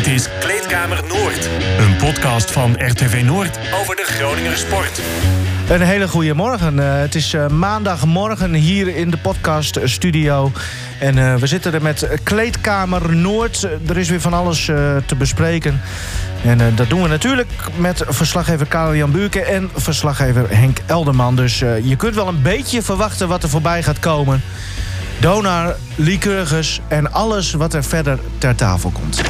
Dit is Kleedkamer Noord. Een podcast van RTV Noord over de Groninger sport. Een hele goede morgen. Uh, het is uh, maandagmorgen hier in de podcaststudio. En uh, we zitten er met Kleedkamer Noord. Er is weer van alles te bespreken. En dat doen we natuurlijk met verslaggever Karel-Jan Buurken en verslaggever Henk Elderman. Dus je kunt wel een beetje verwachten wat er voorbij gaat komen. Donar, Lycurgus en alles wat er verder ter tafel komt.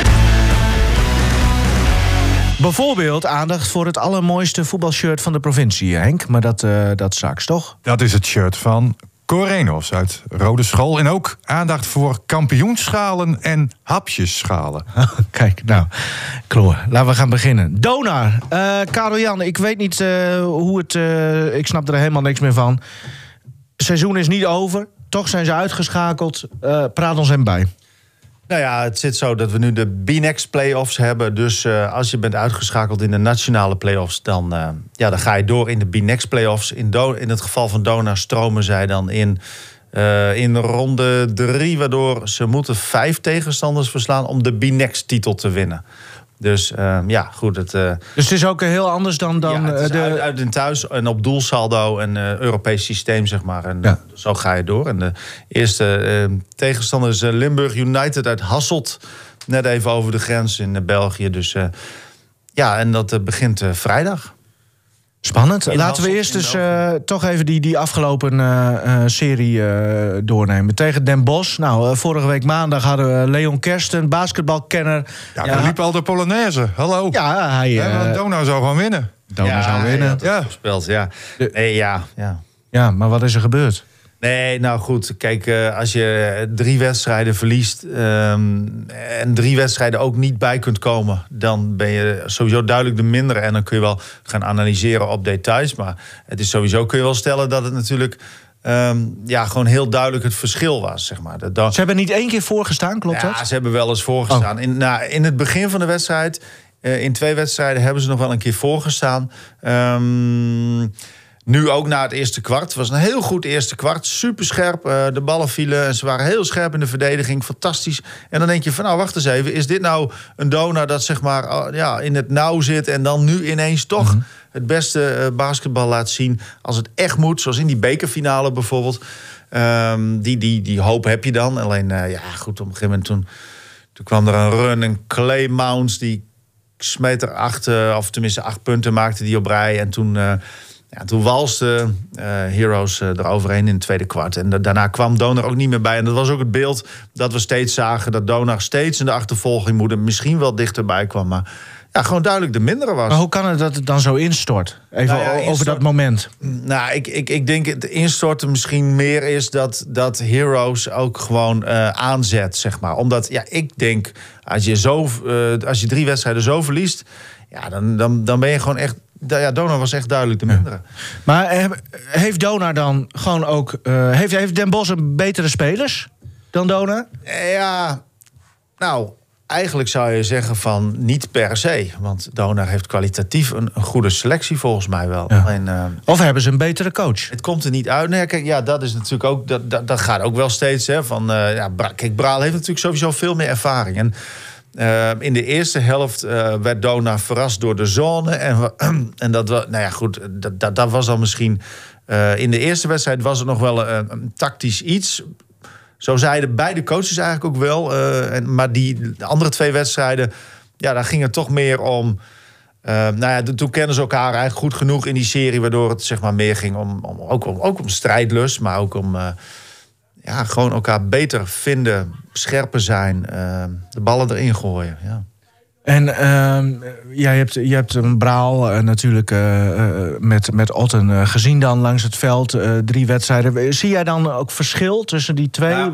Bijvoorbeeld aandacht voor het allermooiste voetbalshirt van de provincie, Henk. Maar dat, uh, dat straks, toch? Dat is het shirt van Corenos uit Rode School. En ook aandacht voor kampioenschalen en hapjesschalen. Kijk, nou, kloor. Laten we gaan beginnen. Donar, uh, Karel Jan, ik weet niet uh, hoe het... Uh, ik snap er helemaal niks meer van. Het seizoen is niet over. Toch zijn ze uitgeschakeld. praat ons hem bij. Nou ja, het zit zo dat we nu de B-Next playoffs hebben. Dus uh, als je bent uitgeschakeld in de nationale playoffs, dan, uh, ja, dan ga je door in de B-Next playoffs. In, in het geval van Dona stromen zij dan in, uh, in ronde drie, waardoor ze moeten vijf tegenstanders verslaan om de B-Next titel te winnen. Dus uh, ja, goed. Het, uh, dus het is ook heel anders dan, dan ja, de... Uit, uit en thuis en op doelsaldo en uh, Europees systeem, zeg maar. En ja. zo ga je door. En de eerste tegenstander is Limburg United uit Hasselt. Net even over de grens in België. Dus ja, en dat begint vrijdag. Spannend. Laten we eerst dus uh, toch even die, die afgelopen uh, uh, serie doornemen. Tegen Den Bosch. Nou, vorige week maandag hadden we Leon Kersten, basketbalkenner. Ja, ja. liep al de Polonaise. Hallo. Ja, hij... Ja, Donau zou gewoon winnen. Donau ja, zou winnen. Ja, gespeeld, ja. Nee, ja, ja. Ja, maar wat is er gebeurd? Nee, nou goed. Kijk, uh, als je drie wedstrijden verliest um, en drie wedstrijden ook niet bij kunt komen, dan ben je sowieso duidelijk de mindere. En dan kun je wel gaan analyseren op details. Maar het is sowieso kun je wel stellen dat het natuurlijk. Um, ja, gewoon heel duidelijk het verschil was, zeg maar. Dat, ze hebben niet één keer voorgestaan, klopt ja, dat? Ja, ze hebben wel eens voorgestaan. Oh. In, nou, in het begin van de wedstrijd, uh, in twee wedstrijden, hebben ze nog wel een keer voorgestaan. Um, nu ook na het eerste kwart. Het was een heel goed eerste kwart. Super scherp. Uh, de ballen vielen. En ze waren heel scherp in de verdediging. Fantastisch. En dan denk je van nou, wacht eens even. Is dit nou een donor dat zeg maar uh, ja, in het nauw zit... en dan nu ineens toch mm -hmm. het beste uh, basketbal laat zien... als het echt moet. Zoals in die bekerfinale bijvoorbeeld. Um, die, die, die hoop heb je dan. Alleen, ja goed, op een gegeven moment toen... toen kwam er een run. Een Clay Mounts die smeet er acht... of tenminste acht punten maakte die op rij. En toen... Ja, toen walste uh, Heroes uh, eroverheen in het tweede kwart. En da daarna kwam Donar ook niet meer bij. En dat was ook het beeld dat we steeds zagen... dat Donar steeds in de achtervolging moet... misschien wel dichterbij kwam. Maar ja, gewoon duidelijk de mindere was. Maar hoe kan het dat het dan zo instort? Even nou ja, over dat moment. Nou, ik, ik, ik denk het instorten misschien meer is dat, dat Heroes ook gewoon uh, aanzet, zeg maar. Omdat, ja, ik denk, als je, zo, als je drie wedstrijden zo verliest... ja, dan, dan, dan ben je gewoon echt ja, Donar was echt duidelijk de mindere. Ja. Maar heeft Donar dan gewoon ook... Uh, heeft, heeft Den Bosch een betere spelers dan Donar? Ja, nou, eigenlijk zou je zeggen van niet per se. Want Donar heeft kwalitatief een, een goede selectie volgens mij wel. Ja. Uh, of hebben ze een betere coach? Het komt er niet uit. Nee, kijk, ja, dat is natuurlijk ook... Dat, dat, dat gaat ook wel steeds, hè. Van, uh, ja, kijk, Braal heeft natuurlijk sowieso veel meer ervaring. En... Uh, in de eerste helft uh, werd Dona verrast door de zone. En, en dat, nou ja, goed, dat, dat, dat was dan misschien. Uh, in de eerste wedstrijd was het nog wel een, tactisch iets. Zo zeiden beide coaches eigenlijk ook wel. En, maar die de andere twee wedstrijden, ja, daar ging het toch meer om. nou ja, toen kennen ze elkaar eigenlijk goed genoeg in die serie, waardoor het zeg maar meer ging om ook, om, ook om strijdlust, maar ook om ja, gewoon elkaar beter vinden, scherper zijn, uh, de ballen erin gooien. Ja. En uh, ja, je, hebt, je hebt een Braal uh, natuurlijk uh, met, met Otten gezien dan langs het veld. drie wedstrijden. Zie jij dan ook verschil tussen die twee? Ja.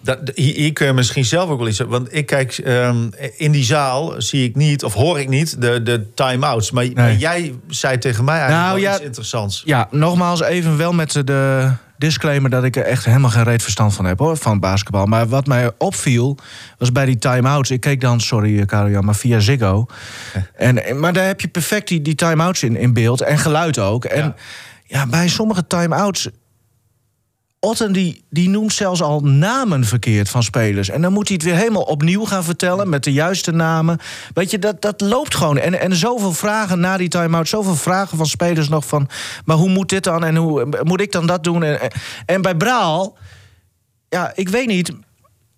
Dat, hier kun je misschien zelf ook wel iets. Want ik kijk, um, in die zaal zie ik niet, of hoor ik niet, de, de time-outs. Maar, nee. maar, jij zei tegen mij eigenlijk nou, ja, iets interessants. Ja, nogmaals even wel met de disclaimer dat ik er echt helemaal geen reet verstand van heb hoor, van basketbal. Maar wat mij opviel, was bij die time-outs. Ik keek dan, sorry Karel maar via Ziggo. en, maar daar heb je perfect die, die time-outs in, in beeld en geluid ook. En ja, ja bij sommige time-outs Otten die, die noemt zelfs al namen verkeerd van spelers. En dan moet hij het weer helemaal opnieuw gaan vertellen met de juiste namen. Weet je, dat, dat loopt gewoon. En, en zoveel vragen na die time-out, zoveel vragen van spelers nog van... maar hoe moet dit dan en hoe moet ik dan dat doen? En, en bij Braal, ja, ik weet niet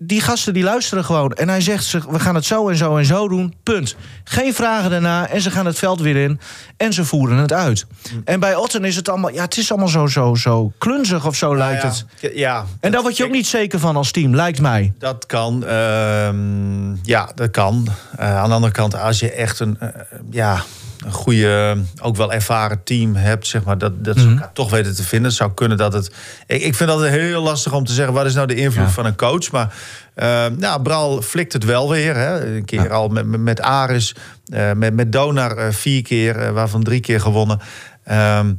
die gasten die luisteren gewoon. En hij zegt, we gaan het zo en zo en zo doen. Punt. Geen vragen daarna. En ze gaan het veld weer in. En ze voeren het uit. En bij Otten is het allemaal... Ja, het is allemaal zo, zo, zo klunzig of zo lijkt ja, het. Ja. En daar word je ook niet zeker van als team, lijkt mij. Dat kan. ehm, ja, dat kan. Eh, aan de andere kant, als je echt een... eh, ja, een goede, ook wel ervaren team hebt, zeg maar, dat, dat ze Mhm. elkaar toch weten te vinden. Het zou kunnen dat het. Ik, ik vind dat heel lastig om te zeggen wat is nou de invloed Ja. van een coach. Maar eh, nou, Bral flikt het wel weer. Hè. Een keer al met, met, met Aris, eh, met, met Donar eh, vier keer, eh, waarvan drie keer gewonnen. Ehm,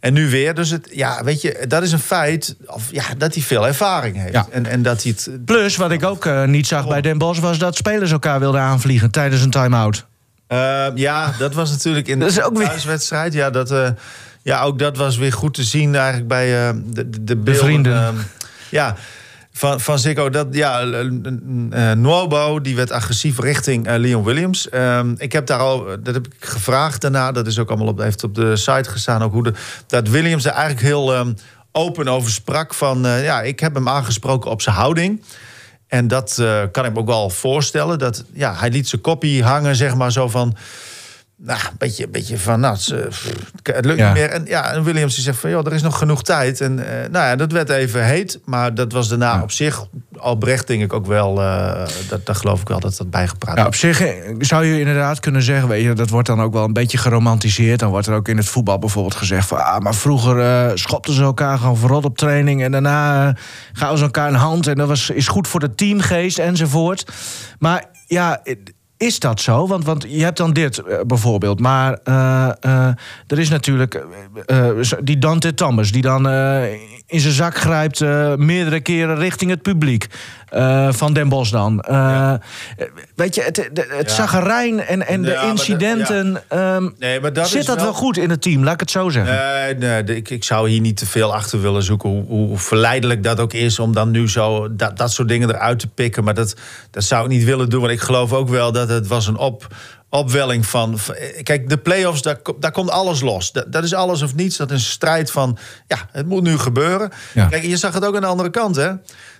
en nu weer. Dus het, ja, weet je, dat is een feit. Of, ja, dat hij veel ervaring heeft. Ja. En, en dat hij het. Plus, wat ik ook niet zag bij Den Bosch... was dat spelers elkaar wilden aanvliegen tijdens een time-out. Eh, ja, dat was natuurlijk in Dat de ook weer- thuiswedstrijd. Ja, dat, eh, ja, ook dat was weer goed te zien eigenlijk bij eh, de, de, de beelden. vrienden. ehm, ja, van, van Zico. Dat, ja, uh, Nuobo, die werd agressief richting eh, Leon Williams. Ehm, ik heb daar al, dat heb ik gevraagd daarna. Dat is ook allemaal op, heeft op de site gestaan. Ook hoe de, dat Williams er eigenlijk heel ehm, open over sprak. Van, eh, ja, ik heb hem aangesproken op zijn houding. En dat eh, kan ik me ook wel voorstellen. Dat, ja, hij liet zijn koppie hangen, zeg maar, zo van... Nou, een beetje, een beetje van, nou, het, eh, het lukt Ja. niet meer. En, ja, en Williams die zegt van, joh, er is nog genoeg tijd. En eh, nou ja, dat werd even heet. Maar dat was daarna op zich, Albrecht denk ik ook wel... eh, dat, dat geloof ik wel dat dat bijgepraat Ja, op zich zou je inderdaad kunnen zeggen, weet je, dat wordt dan ook wel een beetje geromantiseerd. Dan wordt er ook in het voetbal bijvoorbeeld gezegd van, ah, maar vroeger schopten ze elkaar gewoon verrot op training en daarna gaven ze elkaar een hand en dat was, is goed voor de teamgeest enzovoort. Maar ja. Is dat zo? Want, want je hebt dan dit eh, bijvoorbeeld. Maar eh, eh, er is natuurlijk die Dante Thomas... die dan in zijn zak grijpt eh, meerdere keren richting het publiek. eh, van Den Bosch dan. Eh, Weet je, het, het, het Ja. zagarijn en, en de maar incidenten... ehm, Nee, maar dat zit dat wel... goed in het team? Laat ik het zo zeggen. Nee, nee ik, ik zou hier niet te veel achter willen zoeken. Hoe, hoe verleidelijk dat ook is om dan nu zo dat, dat soort dingen eruit te pikken. Maar dat, dat zou ik niet willen doen. Want ik geloof ook wel dat het was een op, opwelling van. Kijk, de play-offs, daar, daar komt alles los. Dat, dat is alles of niets. Dat is een strijd van. Ja, het moet nu gebeuren. Ja. Kijk, je zag het ook aan de andere kant, hè?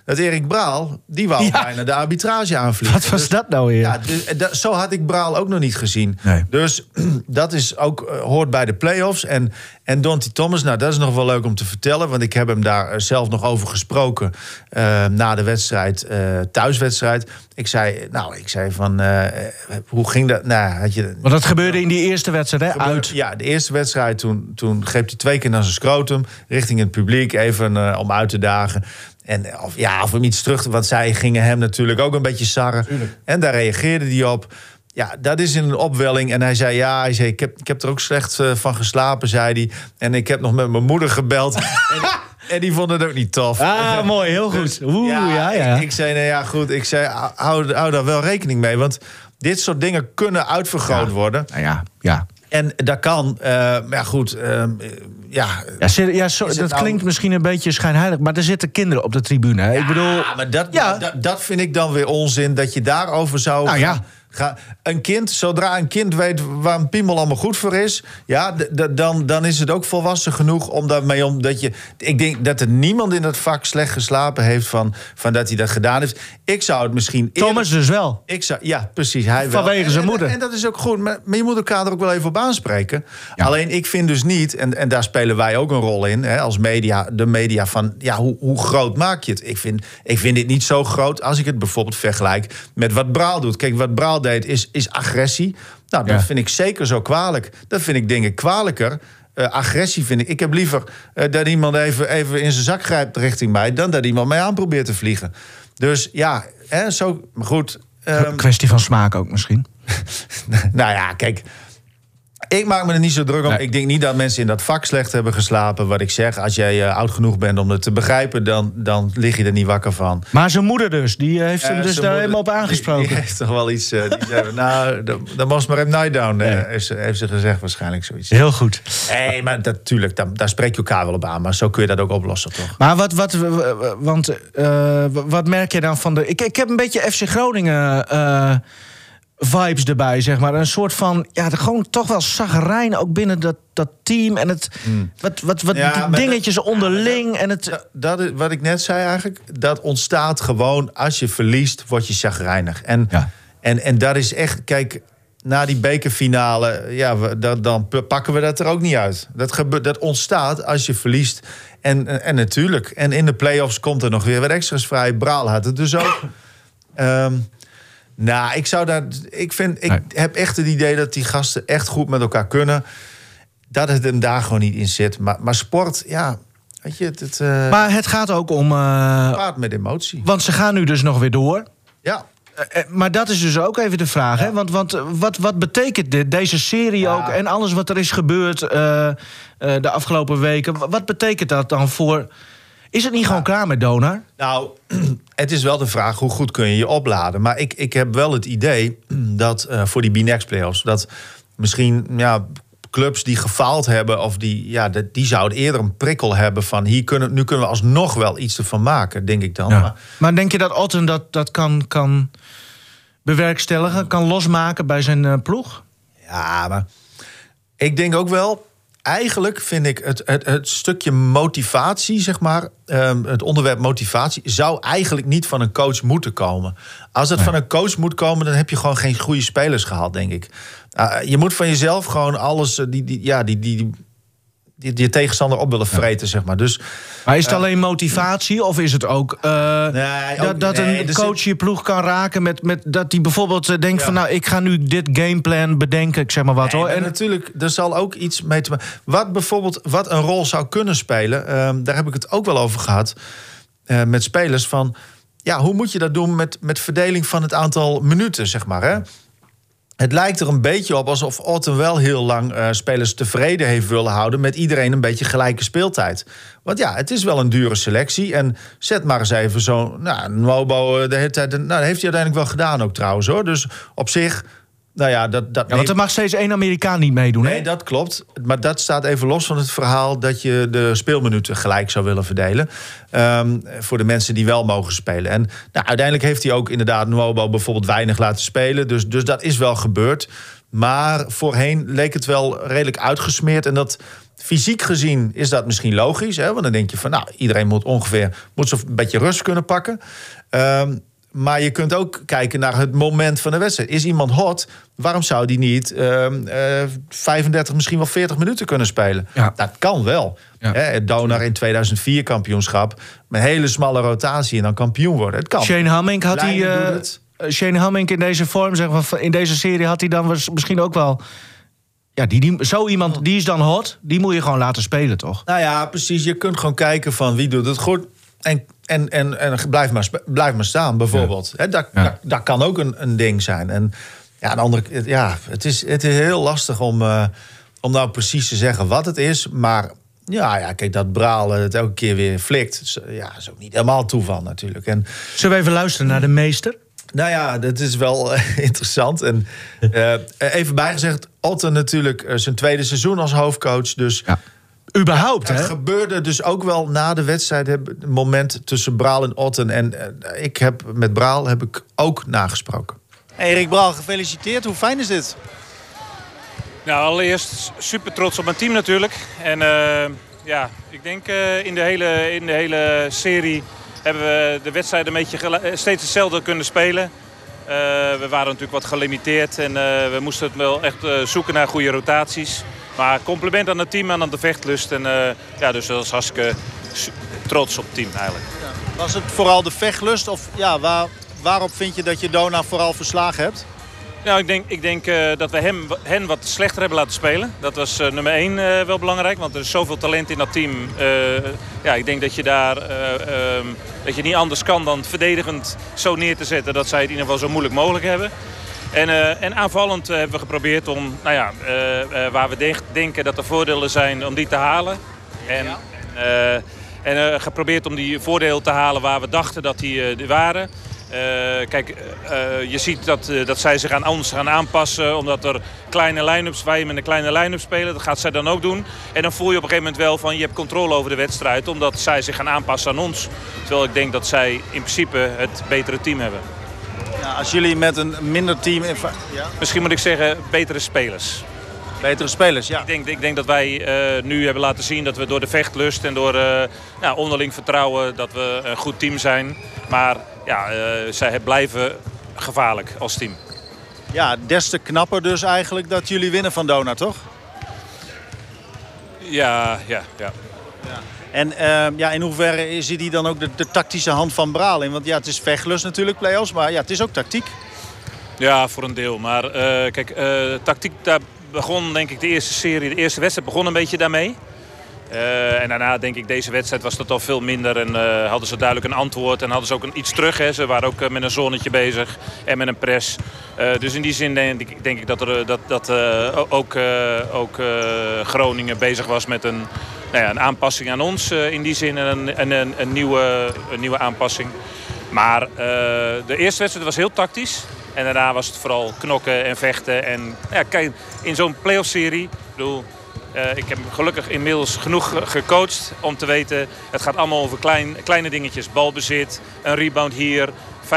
Dat Erik Braal, die wou Ja. bijna de arbitrage aanvliegen. Wat was Dus- dat nou weer? ja, dus, dat- zo had ik Braal ook nog niet gezien. Nee. Dus dat is ook, eh, hoort bij de play-offs. En, en Donty Thomas, nou, dat is nog wel leuk om te vertellen. Want ik heb hem daar eh, zelf nog over gesproken. eh, na de wedstrijd, thuiswedstrijd. Ik zei, nou, ik zei van, hoe ging dat? Nou, had je, Want dat gebeurde in die eerste wedstrijd, hè? Uit. ja, de eerste wedstrijd, toen, toen greep hij twee keer naar zijn scrotum... richting het publiek, even om uit te dagen. En of, ja, of hem iets terug te... Want zij gingen hem natuurlijk ook een beetje sarren. En daar reageerde hij op. Ja, dat is in een opwelling. En hij zei, ja, hij zei, ik, heb, ik heb er ook slecht eh, van geslapen, zei hij. En ik heb nog met mijn moeder gebeld. en, en die vond het ook niet tof. Ah, mooi, heel goed. Oeh, ja, ja. Ik, ik zei, nou ja, goed. Ik zei, hou, hou daar wel rekening mee. Want dit soort dingen kunnen uitvergroot worden. Nou ja, ja. En dat kan, eh, maar goed, ehm, eh, ja. Ja, zo- dat nou- klinkt misschien een beetje schijnheilig, maar er zitten kinderen op de tribune. Hè? ik bedoel, maar dat, Ja. dat, dat vind ik dan weer onzin, dat je daarover zou... Nou ja. Ga, een kind, zodra een kind weet waar een piemel allemaal goed voor is... Ja, dan, dan is het ook volwassen genoeg om daarmee om... Dat je, ik denk dat er niemand in dat vak slecht geslapen heeft van, van dat hij dat gedaan heeft. Ik zou het misschien... eerder- Thomas dus wel. Ik zou, ja, precies. Hij wel. Vanwege zijn moeder. En, en dat is ook goed. Maar, maar je moet elkaar er ook wel even op aanspreken. Alleen ik vind dus niet, en, en daar spelen wij ook een rol in, hè, als media, de media, van ja, hoe, hoe groot maak je het? Ik vind, ik vind dit niet zo groot als ik het bijvoorbeeld vergelijk met wat Braal doet. Kijk, wat Braal deed is, is agressie. Nou, dat Ja. vind ik zeker zo kwalijk. Dat vind ik dingen kwalijker. Eh, agressie vind ik. Ik heb liever eh, dat iemand even, even in zijn zak grijpt richting mij, dan dat iemand mij aan probeert te vliegen. Dus ja, hè, zo. Maar goed. ehm, Kwestie van smaak ook misschien. nou ja, kijk. Ik maak me er niet zo druk om. Nee. Ik denk niet dat mensen in dat vak slecht hebben geslapen. Wat ik zeg, als jij eh, oud genoeg bent om het te begrijpen... dan, dan lig je er niet wakker van. Maar zijn moeder dus, die heeft hem Eh, dus daar moeder, helemaal op aangesproken. die heeft toch wel iets... eh, die zei, nou, dan- was maar even night down, eh, Nee. heeft, ze, heeft ze gezegd waarschijnlijk zoiets. Heel goed. Nee, maar natuurlijk, daar, daar spreek je elkaar wel op aan. Maar zo kun je dat ook oplossen, toch? Maar wat, wat, want, eh, wat merk je dan van de... Ik, ik heb een beetje FC Groningen eh, vibes erbij, zeg maar. Een soort van, ja, gewoon toch wel zagrijn ook binnen dat, dat team. En het, wat, wat, wat Ja, maar dingetjes dat- onderling. En het, Dat, dat is, wat ik net zei eigenlijk, dat ontstaat gewoon als je verliest, word je chagrijnig. En, Ja. en, en dat is echt, kijk, na die bekerfinale, ja, we, dan, pakken we dat er ook niet uit. Dat, gebe, dat ontstaat als je verliest. En, en, en natuurlijk, en in de play-offs komt er nog weer wat extra's vrij. Braal had het dus ook. Ehm, nou, ik zou daar. Ik, vind, ik Nee. heb echt het idee dat die gasten echt goed met elkaar kunnen. Dat het hem daar gewoon niet in zit. Maar, maar sport, ja, weet je, het, het eh, maar het gaat ook om... eh, paard met emotie. want ze gaan nu dus nog weer door. Ja, Eh, Maar dat is dus ook even de vraag. Hè? Want, want wat, wat betekent dit, deze serie Ja. ook en alles wat er is gebeurd de afgelopen weken? Wa- Wat betekent dat dan voor. Is het niet gewoon klaar met Donar? nou, het is wel de vraag hoe goed kun je je opladen. Maar ik, ik heb wel het idee dat eh, voor die B-Next playoffs... dat misschien ja, clubs die gefaald hebben... of die, ja, die zouden eerder een prikkel hebben van... Hier kunnen, nu kunnen we alsnog wel iets ervan maken, denk ik dan. Ja. Maar, Maar denk je dat Otten dat, dat kan, kan bewerkstelligen, kan losmaken bij zijn eh, ploeg? Ja, maar ik denk ook wel. Eigenlijk vind ik het, het, het stukje motivatie, zeg maar, ehm, het onderwerp motivatie, zou eigenlijk niet van een coach moeten komen. Als het van een coach moet komen, dan heb je gewoon geen goede spelers gehaald, denk ik. Ah, je moet van jezelf gewoon alles, eh, die, die, ja, die, die, die, die, je tegenstander op willen vreten, zeg maar. Dus Maar is het alleen motivatie of is het ook, eh, Nee, dat, ook- dat nee, een coach je ploeg kan raken met, met dat hij bijvoorbeeld eh, denkt Ja. van nou ik ga nu dit gameplan bedenken, ik zeg maar wat Nee, hoor. En, natuurlijk, er zal ook iets mee te maken. Wat bijvoorbeeld, wat een rol zou kunnen spelen, ehm, daar heb ik het ook wel over gehad eh, met spelers van. Ja, hoe moet je dat doen met, met verdeling van het aantal minuten, zeg maar. Hè? Het lijkt er een beetje op alsof Otten wel heel lang eh, spelers tevreden heeft willen houden met iedereen een beetje gelijke speeltijd. Want ja, het is wel een dure selectie. En zet maar eens even zo. Nou, eh, de hele tijd. Nou, dat heeft hij uiteindelijk wel gedaan ook trouwens hoor. Dus op zich. Nou ja, dat, dat ja, want er mag steeds één Amerikaan niet meedoen. hè? Nee, dat klopt. Maar dat staat even los van het verhaal dat je de speelminuten gelijk zou willen verdelen. Ehm, voor de mensen die wel mogen spelen. En nou, uiteindelijk heeft hij ook inderdaad Nuobo bijvoorbeeld weinig laten spelen. Dus, dus dat is wel gebeurd. Maar voorheen leek het wel redelijk uitgesmeerd. En dat fysiek gezien is dat misschien logisch. Hè? Want dan denk je van nou, iedereen moet ongeveer moet zo'n beetje rust kunnen pakken. Ehm, maar je kunt ook kijken naar het moment van de wedstrijd. Is iemand hot? Waarom zou die niet ehm, eh, 35, misschien wel 40 minuten kunnen spelen? Ja. Dat kan wel. Ja. Hè, Donar in 2004 kampioenschap. Met een hele smalle rotatie en dan kampioen worden. Het kan. Shane Hamming had hij. Eh, eh, Shane Hamming in deze vorm, zeg maar, in deze serie had hij dan misschien ook wel. Ja, die, die, zo iemand, die is dan hot. Die moet je gewoon laten spelen, toch? Nou ja, precies. Je kunt gewoon kijken van wie doet het goed. En, en, en, en blijf, maar, blijf maar staan, bijvoorbeeld. Dat, Ja. dat, dat kan ook een, een ding zijn. En ja, de andere ja, het is, het is heel lastig om, eh, om nou precies te zeggen wat het is. Maar ja, ja kijk, dat Braal het elke keer weer flikt. Ja, is ook niet helemaal toeval natuurlijk. En Zullen we even luisteren naar de meester? nou ja, dat is wel eh, interessant. En eh, even bijgezegd, Otten natuurlijk eh, zijn tweede seizoen als hoofdcoach. Dus Ja. Überhaupt, het hè? gebeurde dus ook wel na de wedstrijd, het moment tussen Braal en Otten. En eh, ik heb met Braal heb ik ook nagesproken. Erik Braal, gefeliciteerd. Hoe fijn is dit? Nou, allereerst super trots op mijn team natuurlijk. En eh, ja, ik denk eh, in, de hele, in de hele serie hebben we de wedstrijd een beetje steeds hetzelfde kunnen spelen. Eh, we waren natuurlijk wat gelimiteerd en eh, we moesten het wel echt eh, zoeken naar goede rotaties. Maar compliment aan het team en aan de vechtlust. En eh, ja, dus dat was hartstikke trots op het team eigenlijk. Was het vooral de vechtlust? Of ja, waar, waarop vind je dat je Dona vooral verslagen hebt? Nou, ik denk, ik denk eh, dat we hem, hen wat slechter hebben laten spelen. Dat was eh, nummer één wel belangrijk, want er is zoveel talent in dat team. Ja, ik denk dat je daar eh, ehm, dat je niet anders kan dan verdedigend zo neer te zetten dat zij het in ieder geval zo moeilijk mogelijk hebben. En, uh, en aanvallend hebben we geprobeerd om, nou ja, waar we de denken dat er voordelen zijn, om die te halen. En, en geprobeerd om die voordelen te halen waar we dachten dat die waren. Uh, kijk, uh, je ziet dat, uh, dat zij zich aan ons gaan aanpassen. Omdat er kleine line-ups, wij met een kleine line-up spelen. Dat gaat zij dan ook doen. En dan voel je op een gegeven moment wel van je hebt controle over de wedstrijd. Omdat zij zich gaan aanpassen aan ons. Terwijl ik denk dat zij in principe het betere team hebben. Ja, als jullie met een minder team... Ja? Misschien moet ik zeggen betere spelers. Betere spelers, ja. Ik denk, ik denk dat wij uh, nu hebben laten zien dat we door de vechtlust en door uh, nou, onderling vertrouwen... dat we een goed team zijn. Maar ja, uh, zij blijven gevaarlijk als team. Ja, des te knapper dus eigenlijk dat jullie winnen van Dona, toch? Ja, ja, ja. ja. En uh, ja, in hoeverre zit die dan ook de, tactische hand van Braal in? Want ja, het is vechtlust natuurlijk, play-offs, maar ja, het is ook tactiek. Ja, voor een deel. Maar uh, kijk, uh, tactiek, daar begon denk ik de eerste serie, de eerste wedstrijd begon een beetje daarmee. Uh, en daarna denk ik, deze wedstrijd was dat al veel minder. En uh, hadden ze duidelijk een antwoord. En hadden ze ook een, iets terug. Hè. Ze waren ook uh, met een zonnetje bezig. En met een press. dus in die zin denk ik, denk ik dat, er, dat, dat ook, ook Groningen bezig was met een, nou ja, een aanpassing aan ons. in die zin een, een, een, nieuwe, een nieuwe aanpassing. Maar de eerste wedstrijd was heel tactisch. En daarna was het vooral knokken en vechten. En ja, kijk, in zo'n playoff serie... Ik bedoel, uh, ik heb gelukkig inmiddels genoeg gecoacht om te weten... het gaat allemaal over klein, kleine dingetjes. Balbezit, een rebound hier, 50-50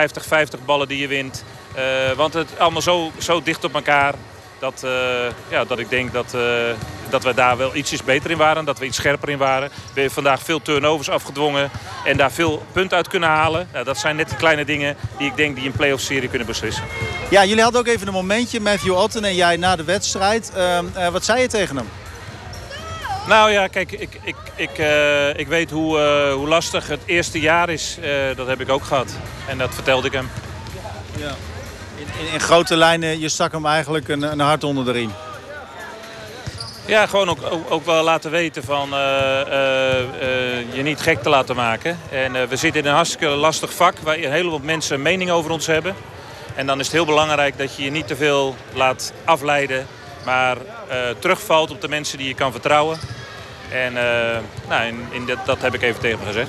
ballen die je wint. Uh, want het allemaal zo, zo dicht op elkaar... Dat, uh, ja, dat ik denk dat, dat we daar wel ietsjes beter in waren. Dat we iets scherper in waren. We hebben vandaag veel turnovers afgedwongen. En daar veel punten uit kunnen halen. Nou, dat zijn net die kleine dingen die ik denk die een play-off serie kunnen beslissen. Ja, jullie hadden ook even een momentje, Matthew Otten en jij na de wedstrijd. wat zei je tegen hem? Nou ja, kijk, ik, ik, ik, uh, ik weet hoe, uh, hoe lastig het eerste jaar is. Uh, dat heb ik ook gehad. En dat vertelde ik hem. Ja. In, in, in grote lijnen, je stak hem eigenlijk een, een hart onder de riem. Ja, gewoon ook, ook, ook, wel laten weten van je niet gek te laten maken. En we zitten in een hartstikke lastig vak waar een heleboel mensen een mening over ons hebben. En dan is het heel belangrijk dat je je niet te veel laat afleiden maar uh, terugvalt op de mensen die je kan vertrouwen. En uh, nou, in, in dat, dat, heb ik even tegen hem gezegd.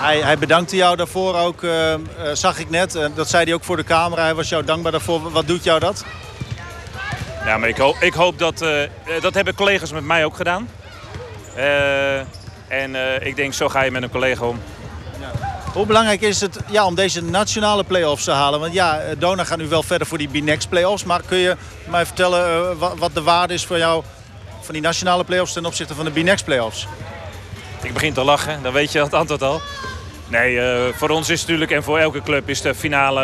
Hij, hij, bedankte jou daarvoor ook, uh, zag ik net. dat zei hij ook voor de camera. Hij was jou dankbaar daarvoor. Wat doet jou dat? Ja, maar ik, hoop, ik hoop dat... dat hebben collega's met mij ook gedaan. en ik denk, zo ga je met een collega om. Hoe belangrijk is het ja, om deze nationale play-offs te halen? Want ja, Dona gaat nu wel verder voor die B-Next play-offs. Maar kun je mij vertellen uh, wat, de waarde is voor jou van die nationale play-offs ten opzichte van de B-Next play-offs? Ik begin te lachen, dan weet je het antwoord al. Nee, uh, voor ons is natuurlijk en voor elke club is de finale,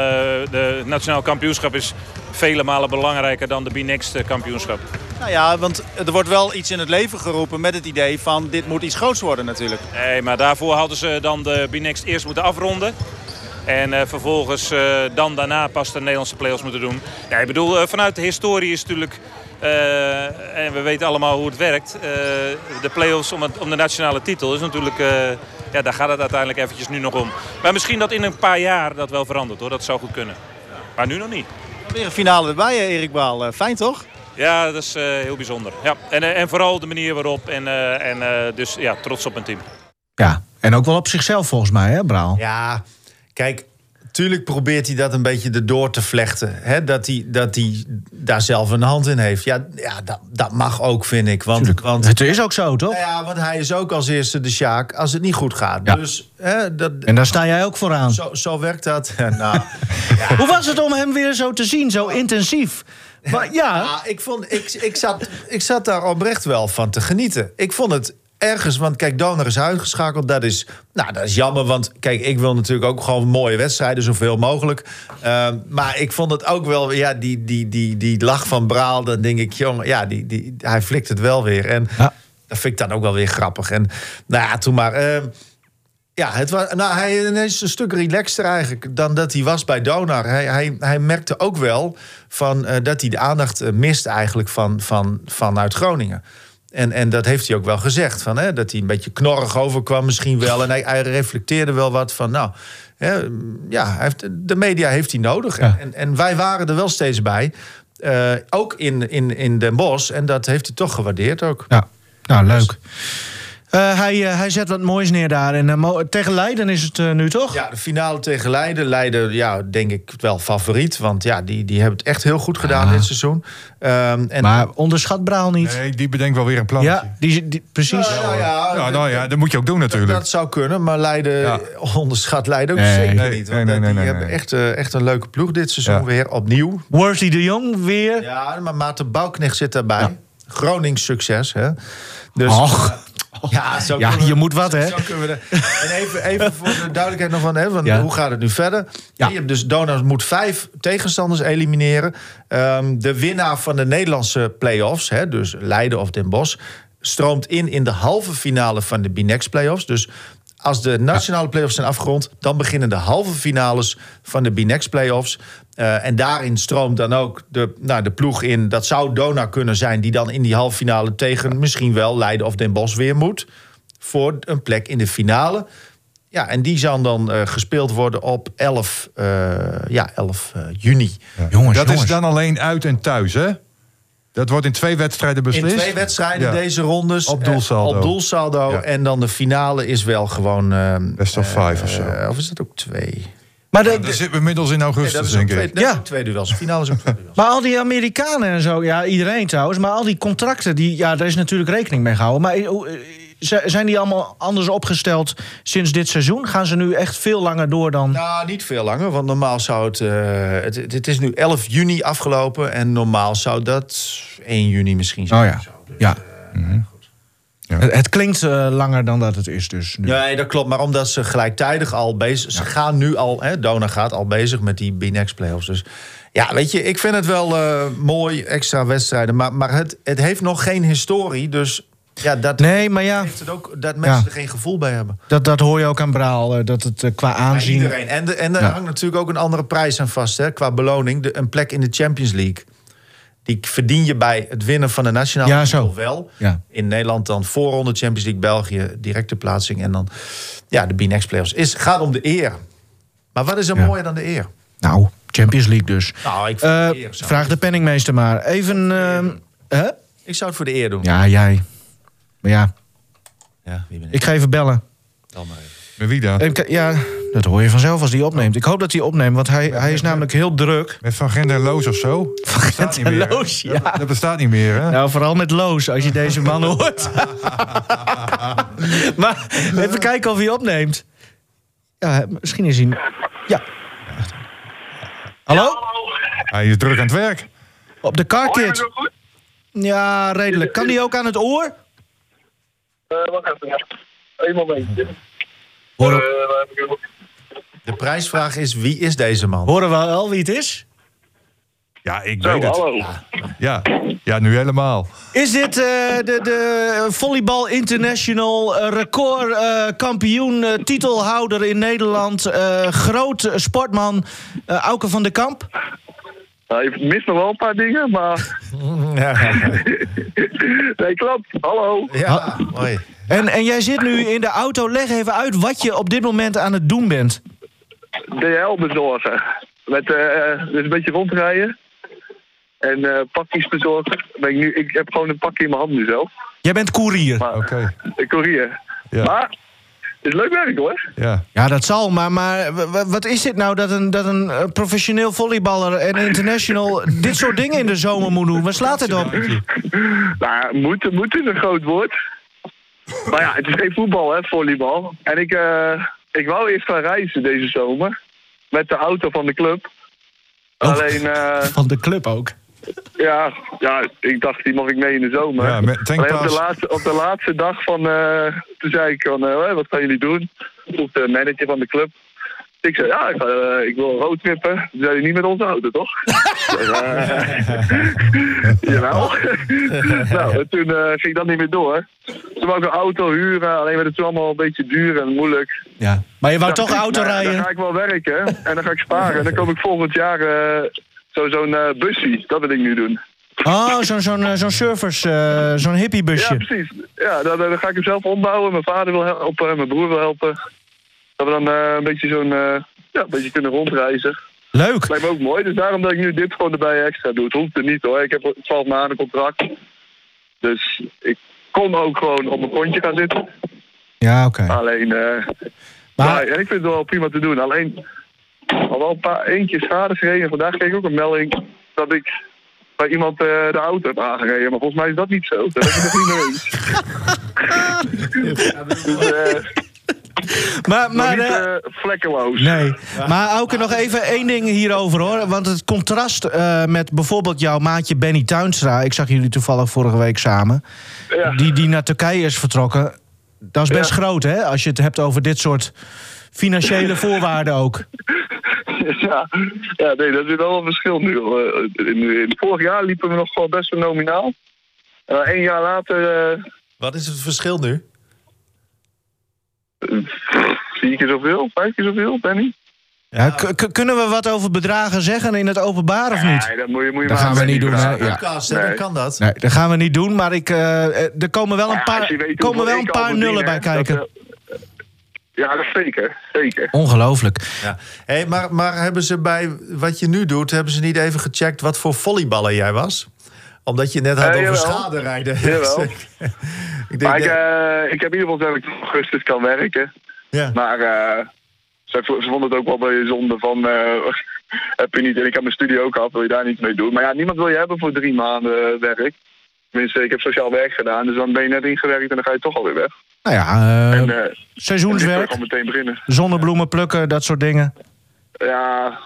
de nationaal kampioenschap is vele malen belangrijker dan de B-Next kampioenschap. Nou ja, want er wordt wel iets in het leven geroepen met het idee van dit moet iets groots worden natuurlijk. Nee, maar daarvoor hadden ze dan de B-Next eerst moeten afronden. En uh, vervolgens uh, dan daarna pas de Nederlandse play-offs moeten doen. Ja, ik bedoel, uh, vanuit de historie is natuurlijk... en we weten allemaal hoe het werkt. de play-offs om, om, de nationale titel is natuurlijk... ja, daar gaat het uiteindelijk eventjes nu nog om. Maar misschien dat in een paar jaar dat wel verandert hoor. Dat zou goed kunnen. Maar nu nog niet. Weer een finale erbij, Erik Baal. fijn toch? Ja, dat is uh, heel bijzonder. Ja. En, uh, en vooral de manier waarop. En, uh, en dus ja, trots op mijn team. Ja, en ook wel op zichzelf volgens mij, hè, Braal? Ja, kijk, tuurlijk probeert hij dat een beetje erdoor te vlechten. Hè? Dat, hij, dat hij daar zelf een hand in heeft. Ja, ja dat, dat mag ook, vind ik. Want, want, het is ook zo, toch? Ja, want hij is ook als eerste de Sjaak als het niet goed gaat. Ja. Dus, hè, dat, en daar sta jij ook vooraan. Zo, zo werkt dat. nou, ja. Hoe was het om hem weer zo te zien, zo intensief? Maar ja. ja ik, vond, ik, ik, zat, ik zat daar oprecht wel van te genieten. Ik vond het ergens, want kijk, Donner is uitgeschakeld. Dat is, nou, dat is jammer, want kijk, ik wil natuurlijk ook gewoon mooie wedstrijden, zoveel mogelijk. Uh, maar ik vond het ook wel, ja, die, die, die, die lach van Braal, dan denk ik, jongen, ja, die, die, hij flikt het wel weer. En ja. dat vind ik dan ook wel weer grappig. En nou ja, toen maar. Uh, ja, het was, nou, hij is een stuk relaxter eigenlijk dan dat hij was bij Donar. Hij, hij, hij merkte ook wel van, uh, dat hij de aandacht mist eigenlijk van, van, vanuit Groningen. En, en dat heeft hij ook wel gezegd. Van, hè, dat hij een beetje knorrig overkwam misschien wel. En hij, hij reflecteerde wel wat van... nou, hè, ja, hij heeft, de media heeft hij nodig. Ja. En, en wij waren er wel steeds bij. eh, ook in, in, in Den Bosch. En dat heeft hij toch gewaardeerd ook. Ja, nou leuk. Eh, hij, eh, hij zet wat moois neer daar. En, eh, tegen Leiden is het nu toch? Ja, de finale tegen Leiden. Leiden, ja, denk ik wel favoriet. Want ja, die, die hebben het echt heel goed gedaan Ja. dit seizoen. Ehm, en, Maar onderschat Braal niet. Nee, die bedenkt wel weer een plannetje. ja, die, die, precies. Nou, nou ja, Ja, nou ja, dat moet je ook doen natuurlijk. dat zou kunnen. Maar Leiden Ja. onderschat Leiden ook Nee. zeker Nee, niet. Want nee, nee, die nee, hebben nee. Echt, echt een leuke ploeg dit seizoen Ja. weer opnieuw. Worthy de Jong weer. Ja, maar Maarten Bouwknecht zit daarbij. Gronings succes, hè? Dus, Och. Eh, ja, zo Ja, kunnen we- moet wat, hè? En even, even voor de duidelijkheid nog van, hè, van Ja. hoe gaat het nu verder? Ja. Je hebt dus Donau moet vijf tegenstanders elimineren. Ehm, de winnaar van de Nederlandse play-offs, hè, dus Leiden of Den Bosch, stroomt in in de halve finale van de B-Next play-offs. Dus als de nationale play-offs zijn afgerond, dan beginnen de halve finales van de B-Next play-offs. Eh, en daarin stroomt dan ook de, nou, de ploeg in. Dat zou Dona kunnen zijn, die dan in die halve finale tegen misschien wel Leiden of Den Bosch weer moet. Voor een plek in de finale. Ja, en die zal dan eh, gespeeld worden op 11, eh, ja, 11 eh, juni. Jongens, dat jongens. is dan alleen uit en thuis, hè? Dat wordt in twee wedstrijden beslist. In twee wedstrijden Ja. deze rondes. Op eh, doelsaldo. op doelsaldo. Ja. En dan de finale is wel gewoon... Best of five of zo. of is dat ook twee? Maar, de, Ja, dan zitten we inmiddels in Nee, augustus, dat is ook denk twee, ik. is Ja. twee duels. Finale is ook twee duels. maar al die Amerikanen en zo, ja, iedereen trouwens. Maar al die contracten, die, ja, daar is natuurlijk rekening mee gehouden. Maar eh, eh, zijn die allemaal anders opgesteld sinds dit seizoen? Gaan ze nu echt veel langer door dan... Nou, niet veel langer, want normaal zou het, eh, het... Is nu 11 juni afgelopen en normaal zou dat 1 juni misschien zijn. Oh ja, Zo, dus, ja. Ja. Het, het klinkt eh, langer dan dat het is dus nu. Nee, dat klopt. Maar omdat ze gelijktijdig al bezig... Ze gaan nu al... Hè, Dona gaat al bezig met die B-Next playoffs. Dus ja, weet je, ik vind het wel eh, mooi, extra wedstrijden. Maar, maar het, het heeft nog geen historie. Dus ja, dat Nee, maar ja, heeft het ook dat mensen Ja. er geen gevoel bij hebben. dat, dat hoor je ook aan Braal. eh, dat het qua aanzien... iedereen. En, de, en er Ja. hangt natuurlijk ook een andere prijs aan vast. Hè, qua beloning. De, een plek in de Champions League. Die verdien je bij het winnen van de nationale Ja, zo. titel wel. Ja. In Nederland dan voorronde Champions League, België directe plaatsing. En dan ja, de B-Next playoffs. Is, gaat om de eer. Maar wat is er Ja. mooier dan de eer? Nou, Champions League dus. Nou, ik, vind Eh, de eer zou- vraag de penningmeester maar. Even... ehm, hè? ik zou het voor de eer doen. Ja, jij. Maar ja, Ja, wie ben ik? ik ga even bellen. Dan maar even. Met wie dan? Ja, dat hoor je vanzelf als hij opneemt. Ik hoop dat hij opneemt, want hij, hij is namelijk heel druk. Met Van Gent en Loos of zo? Meer, hè? Loos, ja. Dat, dat bestaat niet meer, hè? Nou, vooral met Loos, als je deze man hoort. maar even kijken of hij opneemt. Ja, misschien is hij... Ja. Hallo? Hij is druk aan het werk. Op de Hoor carkit? Ja, redelijk. Kan die ook aan het oor? Eh, wacht even. Eén momentje. Horen, Eh, waar heb ik hem? De prijsvraag is, wie is deze man? horen we al wie het is? Ja, ik Zo, weet het. hallo. Ja. ja, nu helemaal. Is dit eh, de, de Volleybal International eh, record eh, kampioen, eh, titelhouder in Nederland, eh, groot sportman Auke van der Kamp? Nou, je mist nog wel een paar dingen, maar... nee, klopt. Hallo. Ja, mooi. En, en jij zit nu in de auto. Leg even uit wat je op dit moment aan het doen bent. DHL bezorgen. Met eh, dus een beetje rondrijden. En eh, pakjes bezorgen. Ben ik, nu, ik heb gewoon een pakje in mijn hand nu zelf. Jij bent koerier. Oké. een courier. Ja. Maar het is leuk werk hoor. Ja. Ja, dat zal, maar, maar wat is dit nou dat een, dat een professioneel volleyballer en international dit soort dingen in de zomer moet doen? Waar slaat het op? Nou, moeten moet is een groot woord. Maar ja, het is geen voetbal, hè, volleybal. En ik, eh, ik wou eerst gaan reizen deze zomer. Met de auto van de club. Oh. Alleen, eh, Van de club ook. ja, ja, ik dacht, die mag ik mee in de zomer. Ja, met op de, laatste, op de laatste dag van, eh, toen zei ik van, eh, wat gaan jullie doen? Vroeg de manager van de club. Ik zei, ja, ik, ga, eh, ik wil roadtrippen. Toen zei hij, niet met onze auto, toch? Jawel. nou, en toen eh, ging ik dat niet meer door. Toen wou ik een auto huren, alleen werd het toen allemaal een beetje duur en moeilijk. Ja. Maar je wou toch ik, auto nou ja, Dan ga ik wel werken en dan ga ik sparen. En dan kom ik volgend jaar eh, zo- zo'n eh bussie. Dat wil ik nu doen. Oh, zo'n zo'n zo'n surfers, eh, zo'n Ja, hippiebusje. precies. Ja, dan, dan ga ik hem zelf ombouwen. Mijn vader wil helpen, mijn broer wil helpen. Dat we dan eh, een beetje zo'n... eh, ja, een beetje kunnen rondreizen. Leuk. Lijkt me ook mooi. Dus daarom dat ik nu dit gewoon erbij extra doe. Het hoeft er niet hoor. Ik heb 12 maanden contract. Dus ik kon ook gewoon op mijn kontje gaan zitten. Ja, oké. Alleen, eh Maar- en ik vind het wel prima te doen. Alleen, al wel een paar eentje schade gereden. Vandaag kreeg ik ook een melding dat ik bij iemand eh, de auto heb aangereden. Maar volgens mij is dat niet zo. Dat heb ik nog niet mee eens. dus, Maar, maar, maar niet eh, eh, vlekkeloos. Nee, maar Auke, nog even één ding hierover hoor. Want het contrast eh, met bijvoorbeeld jouw maatje Benny Tuinstra... ik zag jullie toevallig vorige week samen... Ja. die, die naar Turkije is vertrokken... dat is best Ja. groot hè, als je het hebt over dit soort financiële voorwaarden ook. Ja, ja nee, dat is wel een verschil nu. In, in, vorig jaar liepen we nog gewoon best wel nominaal. En dan één jaar later eh Wat is het verschil nu? Vier keer zoveel, vijf keer zoveel, Benny. Ja, kunnen we wat over bedragen zeggen in het openbaar of niet? Nee, dat moet je, moet je Dat maar gaan we niet doen, hè? Ja. Podcast, Nee. dan kan dat. Nee, dat gaan we niet doen, maar ik, eh, eh, er komen wel een Ja, paar, komen wel een paar nullen bij kijken. dat, eh, ja, dat zeker. Zeker. Ongelooflijk. Ja. Hey, maar, maar hebben ze bij wat je nu doet, hebben ze niet even gecheckt wat voor volleyballer jij was? Omdat je net had Eh, over jawel. schade rijden. Jawel. ik denk, Maar ik, dat- eh, ik heb in ieder geval gezegd dat ik in augustus kan werken. ja. Maar eh, ze, ze vonden het ook wel bij zonde van... eh, heb je niet, en ik heb mijn studie ook af, wil je daar niets mee doen? Maar ja, niemand wil je hebben voor drie maanden werk. Tenminste, ik heb sociaal werk gedaan, dus dan ben je net ingewerkt en dan ga je toch alweer weg. Nou ja, eh, en eh, seizoenswerk, gewoon meteen beginnen. zonnebloemen plukken, dat soort dingen. Ja,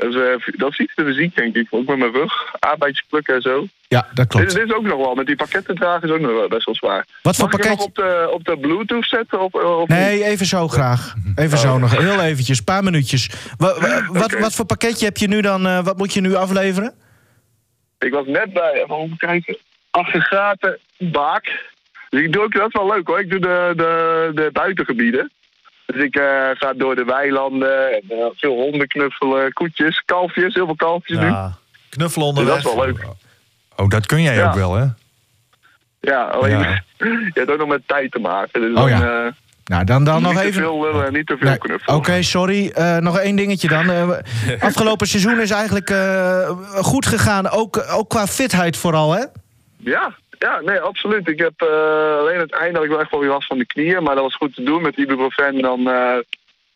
dat is, eh, dat is iets te fysiek, denk ik. Ook met mijn rug, arbeidjes plukken en zo. Ja, dat klopt. dit is ook nog wel, met die pakketten dragen is ook nog wel best wel zwaar. Wat voor Mag ik hem pakket? nog op de, op de bluetooth zetten? Niet? Nee, even zo graag. Even zo nog, heel eventjes, een paar minuutjes. Wa- wa- wat, Oké. wat voor pakketje heb je nu dan, eh, wat moet je nu afleveren? Ik was net bij, even even kijken, aggregaten baak. Dus ik doe ook, dat is wel leuk hoor. Ik doe de, de, de buitengebieden. Dus ik eh, ga door de weilanden en eh, veel honden knuffelen, koetjes, kalfjes, heel veel kalfjes nu. Ja. Knuffelen Dus dat onderweg. is wel leuk. Oh, dat kun jij Ja. ook wel, hè? Ja, alleen Ja. je hebt ook nog met tijd te maken. Dus Oh dan, ja. eh, Nou, dan, dan nog niet even... te veel niet te veel Nee, Oké, sorry. Eh, nog één dingetje dan. Eh, afgelopen seizoen is eigenlijk eh, goed gegaan, ook, ook qua fitheid vooral, hè? Ja, ja, nee, absoluut. Ik heb eh, alleen het einde had ik wel echt wel weer last van de knieën, maar dat was goed te doen. Met ibuprofen dan eh,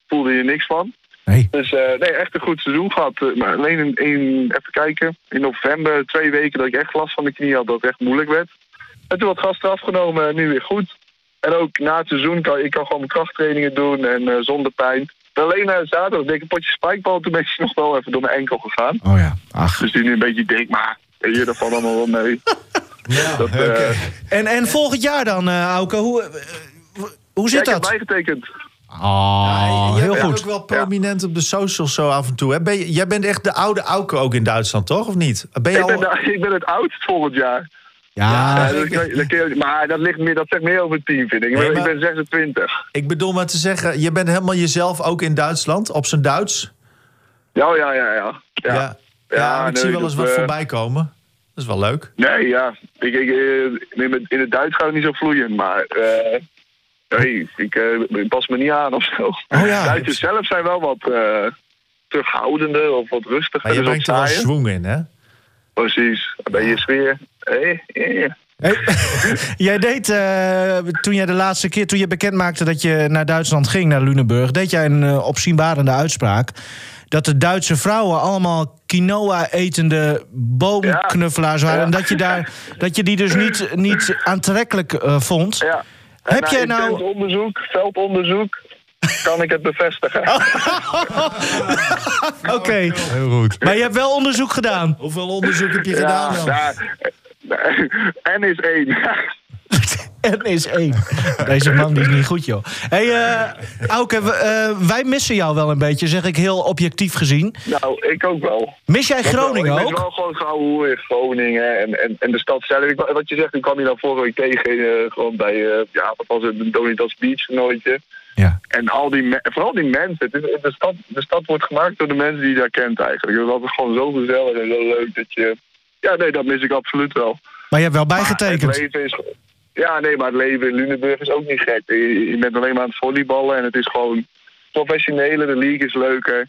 voelde je niks van. Nee. Dus eh, nee, echt een goed seizoen gehad. Eh, Maar alleen in, in, even kijken, in november twee weken dat ik echt last van de knie had, dat het echt moeilijk werd. En toen wat gasten afgenomen en nu weer goed. En ook na het seizoen kan ik kan gewoon mijn krachttrainingen doen en zonder pijn. Alleen uh, zaterdag deed ik een potje spikebal, toen ben ik nog wel even door mijn enkel gegaan. Oh ja, ach. Dus die nu een beetje dik, maar hier dat valt allemaal wel mee. Ja, Dat, eh, En, en volgend jaar dan, eh Auke, hoe, eh, hoe ja, zit ik heb dat? bijgetekend. Oh, je heel bent goed. ook wel prominent op de socials zo af en toe. Hè? Ben je, jij bent echt de oude Auke ook in Duitsland, toch? Of niet? Ben je Ik ben, de- ik ben het oudst volgend jaar. Ja, Ja, dat dat je- maar dat, ligt meer, dat zegt meer over het team, vind ik. Ik Nee, ben- maar- Ik ben 26. Ik bedoel maar te zeggen, je bent helemaal jezelf ook in Duitsland, op zijn Duits. Ja, ja, ja, ja. Ja, ja. ja. Ja, ik nee, zie wel dat, eens wat voorbij komen. Dat is wel leuk. Nee, ja. Ik, ik, eh, in, het- Duits gaat het niet zo vloeiend, maar... eh, nee, ik eh, pas me niet aan of zo. Oh ja. Duitsers zelf zijn wel wat eh, terughoudender of wat rustiger. Maar je dus brengt er wel swing in, hè? Precies. Dan ben je sfeer. Hey, hey. Hey, jij deed, toen jij de laatste keer, toen je bekend maakte dat je naar Duitsland ging, naar Lunenburg, deed jij een opzienbarende uitspraak. Dat de Duitse vrouwen allemaal quinoa-etende boomknuffelaars waren. Ja. En dat je, daar, dat je die dus niet, niet aantrekkelijk eh, vond. Ja. Heb jij nou- onderzoek, veldonderzoek, kan ik het bevestigen. Oké, Heel goed. maar je hebt wel onderzoek gedaan. Hoeveel onderzoek heb je gedaan Ja, dan? daar. N is één. En is één. Deze man die is niet goed, joh. hey, eh Auke, eh, wij missen jou wel een beetje, zeg ik heel objectief gezien. nou, ik ook wel. Mis jij Groningen Ik ben ook? wel gewoon gauw hoe in Groningen en, en, en de stad zelf. Ik, wat je zegt, ik kwam je dan vorige week tegen, eh, gewoon bij, ja, wat was het, een Donitas Beach toernooitje. Ja. En al die, vooral die mensen. De, stad, de stad wordt gemaakt door de mensen die je daar kent eigenlijk. Het is gewoon zo gezellig en zo leuk dat je... ja, nee, dat mis ik absoluut wel. Maar je hebt wel bijgetekend. Het leven is, ja, nee, maar het leven in Lunenburg is ook niet gek. Je, bent alleen maar aan het volleyballen en het is gewoon professioneler. De league is leuker.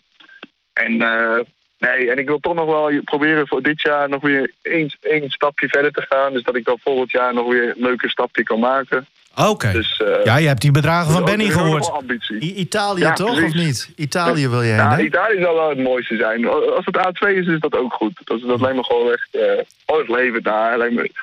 En, eh, nee, en ik wil toch nog wel proberen voor dit jaar nog weer één, één stapje verder te gaan. Dus dat ik dan volgend jaar nog weer een leuke stapje kan maken. Oké. Dus, eh, Ja, je hebt die bedragen van dat Benny gehoord. wel ambitie. I- Italië Ja, toch, precies. of niet? Italië wil je heen, Ja, hè? Italië zal wel het mooiste zijn. Als het A2 is, is dat ook goed. Dat, dat lijkt me gewoon echt... eh oh, het leven daar.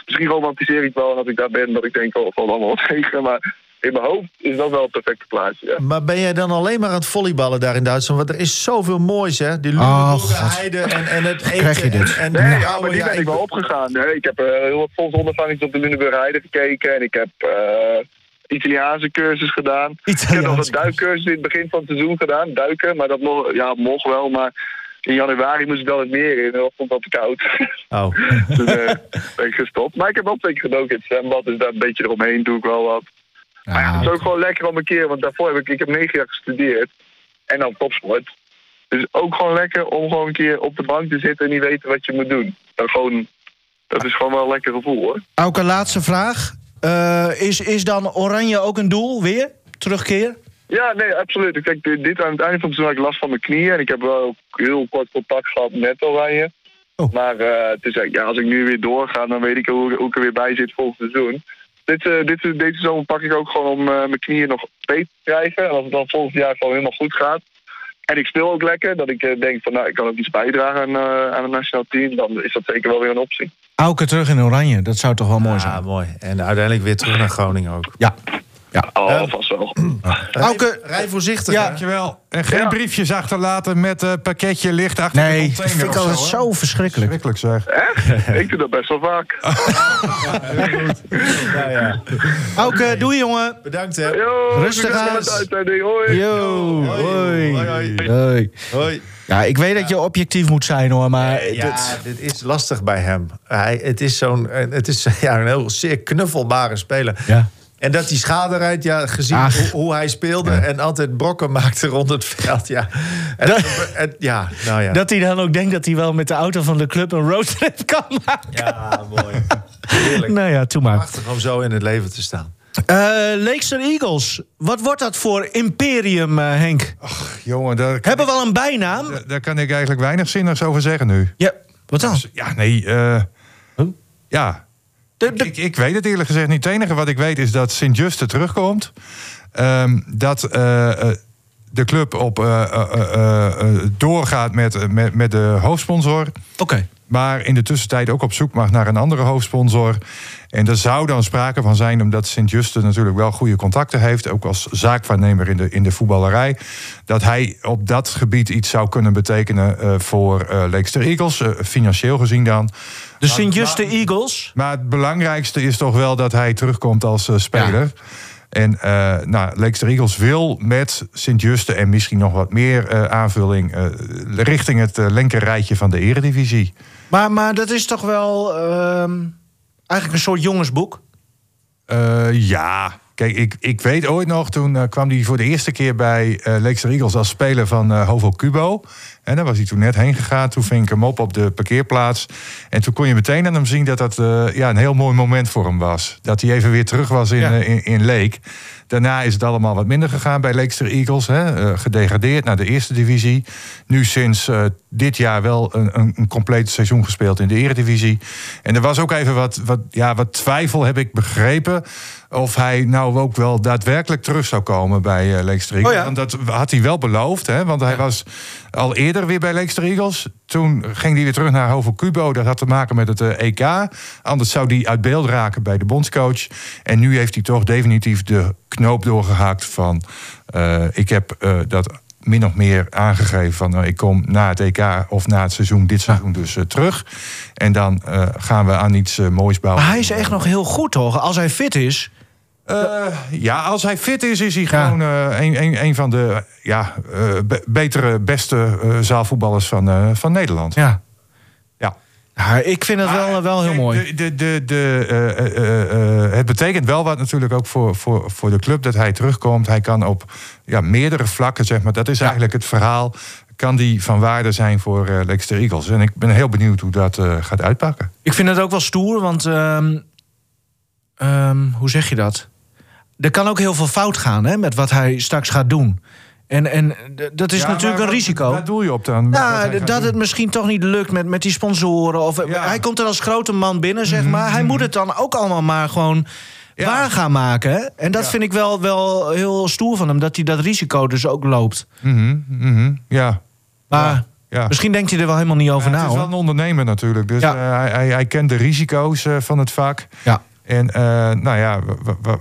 Misschien romantiseer ik het wel als ik daar ben, dat ik denk, oh, het valt allemaal wat tegen. Maar in mijn hoofd is dat wel het perfecte plaatje, ja. Maar ben jij dan alleen maar aan het volleyballen daar in Duitsland? Want er is zoveel moois, hè? Die Oh, Lunenburger God. heide en, en het eten. Krijg je dit? En, en Nee, ja, maar die ja, ben ik wel opgegaan. Nee, ik heb eh, heel wat volksondervangings op de Lunenburg Heide gekeken. En ik heb eh, Italiaanse cursus gedaan. Ik heb nog een duikcursus in het begin van het seizoen gedaan. Duiken, maar dat mocht, ja, mocht wel. Maar in januari moest ik dan het meer in. En dat vond ik wat te koud. Oh. Toen eh, ben ik gestopt. Maar ik heb wel twee keer gedoken in het zwembad. Dus daar een beetje eromheen doe ik wel wat. Maar ja, het is ook gewoon lekker om een keer. Want daarvoor heb ik, ik heb negen jaar gestudeerd. En dan topsport. Dus ook gewoon lekker om gewoon een keer op de bank te zitten en niet weten wat je moet doen. Dan gewoon, dat is gewoon wel een lekker gevoel hoor. Ook een laatste vraag. Eh, is, is dan Oranje ook een doel weer? Terugkeer? Ja, nee, absoluut. Kijk, dit dit aan het einde van het seizoen had ik last van mijn knieën. En ik heb wel heel kort contact gehad met Oranje. Oh. Maar eh, het is, ja, als ik nu weer doorga, dan weet ik hoe, hoe ik er weer bij zit volgend seizoen. Dit, eh, dit, deze zomer pak ik ook gewoon om eh, mijn knieën nog beter te krijgen. En als het dan volgend jaar gewoon helemaal goed gaat. En ik speel ook lekker, dat ik eh, denk van nou, ik kan ook iets bijdragen aan, eh, aan het nationaal team. Dan is dat zeker wel weer een optie. Auken terug in Oranje. Dat zou toch wel mooi Ja, zijn? mooi. En uiteindelijk weer terug naar Groningen ook. Ja. Oh, vast wel. Auke- rij voorzichtig, Ja. Dankjewel. En geen Ja. briefjes achterlaten met een pakketje licht achter de Nee, dat container. vind ik altijd hè? zo verschrikkelijk. Verschrikkelijk zeg. ik doe dat best wel vaak. Ja, ja. Auke, doei jongen. Bedankt, hè? Yo, Rustig aan. de. Hoi. Yo, hoi. Hoi, hoi. Hoi. Hoi. Ja, ik weet dat je objectief moet zijn hoor, maar... Ja, dit- dit is lastig bij hem. Hij, het is, zo'n, het is ja, een heel zeer knuffelbare speler. Ja. En dat die schade rijdt, ja, gezien Ach. hoe, hoe hij speelde... en altijd brokken maakte rond het veld, ja. En, Dat- en- ja, nou ja. Dat hij dan ook denkt dat hij wel met de auto van de club een roadtrip kan maken. Ja, mooi. Heerlijk. Nou ja, toe maar. Prachtig om zo in het leven te staan. Eh Leekster Eagles. Wat wordt dat voor imperium, eh, Henk? Jongen, daar, Hebben we al een bijnaam? daar- daar kan ik eigenlijk weinig zinnigs over zeggen nu. Ja, wat dan? Ja, nee. eh, Huh? Ja, De, de- ik, ik weet het eerlijk gezegd niet. Het enige wat ik weet is dat Sint-Juste terugkomt. Ehm, dat eh, eh, de club op, eh, eh, eh, doorgaat met, met, met de hoofdsponsor. Oké. Maar in de tussentijd ook op zoek mag naar een andere hoofdsponsor. En er zou dan sprake van zijn, omdat Sint-Juste natuurlijk wel goede contacten heeft, ook als zaakwaarnemer in de, in de voetballerij, dat hij op dat gebied iets zou kunnen betekenen voor eh Leekster Eagles, financieel gezien dan. De Sint-Juste Eagles. Maar het belangrijkste is toch wel dat hij terugkomt als speler. En eh nou, Leekster Eagles wil met Sint-Juste en misschien nog wat meer eh, aanvulling eh, richting het uh, linkerrijtje van de eredivisie. Maar, maar dat is toch wel ehm, eigenlijk een soort jongensboek? Uh, ja, kijk, ik, ik weet ooit nog, toen uh, kwam hij voor de eerste keer bij uh, Leekster Eagles als speler van uh, Hovo Cubo. En daar was hij toen net heen gegaan. Toen ving ik hem op op de parkeerplaats. En toen kon je meteen aan hem zien dat dat ja, een heel mooi moment voor hem was. Dat hij even weer terug was in, ja. in, in Leek. Daarna is het allemaal wat minder gegaan bij Leekster Eagles. Hè, gedegradeerd naar de eerste divisie. Nu sinds dit jaar wel een, een, een compleet seizoen gespeeld in de eredivisie. En er was ook even wat, wat, ja, wat twijfel, heb ik begrepen. Of hij nou ook wel daadwerkelijk terug zou komen bij uh, Leekster Eagles. Oh ja. Want dat had hij wel beloofd. Hè, want hij ja. was al eerder weer bij Leekster Eagles. Toen ging hij weer terug naar Hovo Cubo. Dat had te maken met het uh, EK. Anders zou hij uit beeld raken bij de bondscoach. En nu heeft hij toch definitief de knoop doorgehakt van... Uh, ik heb dat min of meer aangegeven van nou, ik kom na het EK of na het seizoen, dit seizoen dus uh, terug. En dan uh, gaan we aan iets uh, moois bouwen. Maar hij is echt nog heel goed, toch? Als hij fit is. Ja, als hij fit is, is hij ja. gewoon een, een, een van de ja, be betere, beste zaalvoetballers van, van Nederland. Ja. Ja. Ja, ik vind het wel, wel heel mooi. De, de, de, het betekent wel wat natuurlijk ook voor, voor, voor de club dat hij terugkomt. Hij kan op ja, meerdere vlakken, zeg maar. Dat is ja. eigenlijk het verhaal. kan die van waarde zijn voor Leicester Eagles. En ik ben heel benieuwd hoe dat gaat uitpakken. Ik vind het ook wel stoer, want um, um, hoe zeg je dat? Er kan ook heel veel fout gaan hè, met wat hij straks gaat doen. En, en dat is ja, natuurlijk een risico. Waar doe je op dan? Nou, dat het misschien toch niet lukt met, met die sponsoren. Of, ja. Hij komt er als grote man binnen, zeg maar. Hij moet het dan ook allemaal maar gewoon ja. waar gaan maken. En dat vind ik wel, wel heel stoer van hem. Dat hij dat risico dus ook loopt. Mm -hmm. Ja. Maar ja. misschien denkt hij er wel helemaal niet over na. Het is wel een ondernemer natuurlijk. Dus uh, hij, hij, hij, kent de risico's uh, van het vak. Ja. En uh, nou ja,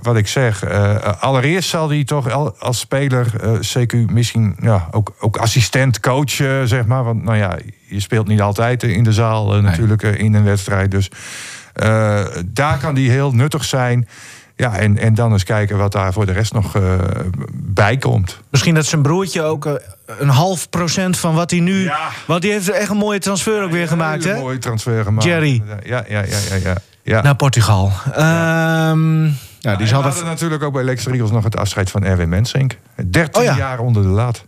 wat ik zeg, uh, allereerst zal hij toch als speler, uh, CQ misschien ja, ook, ook assistent, coach, zeg maar. Want nou ja, je speelt niet altijd in de zaal nee. natuurlijk in een wedstrijd. Dus daar kan hij heel nuttig zijn. Ja, en, en dan eens kijken wat daar voor de rest nog bij komt. Misschien dat zijn broertje ook een half procent van wat hij nu. Ja. Want die heeft echt een mooie transfer ook weer gemaakt, hè? Een mooie transfer gemaakt. Jerry. Ja, ja, ja, ja. ja. Ja. Naar Portugal. Ja. Um, ja, die hadden natuurlijk ook bij Lex Eagles nog het afscheid van Erwin Mensink. 13 oh, ja. jaar onder de laat.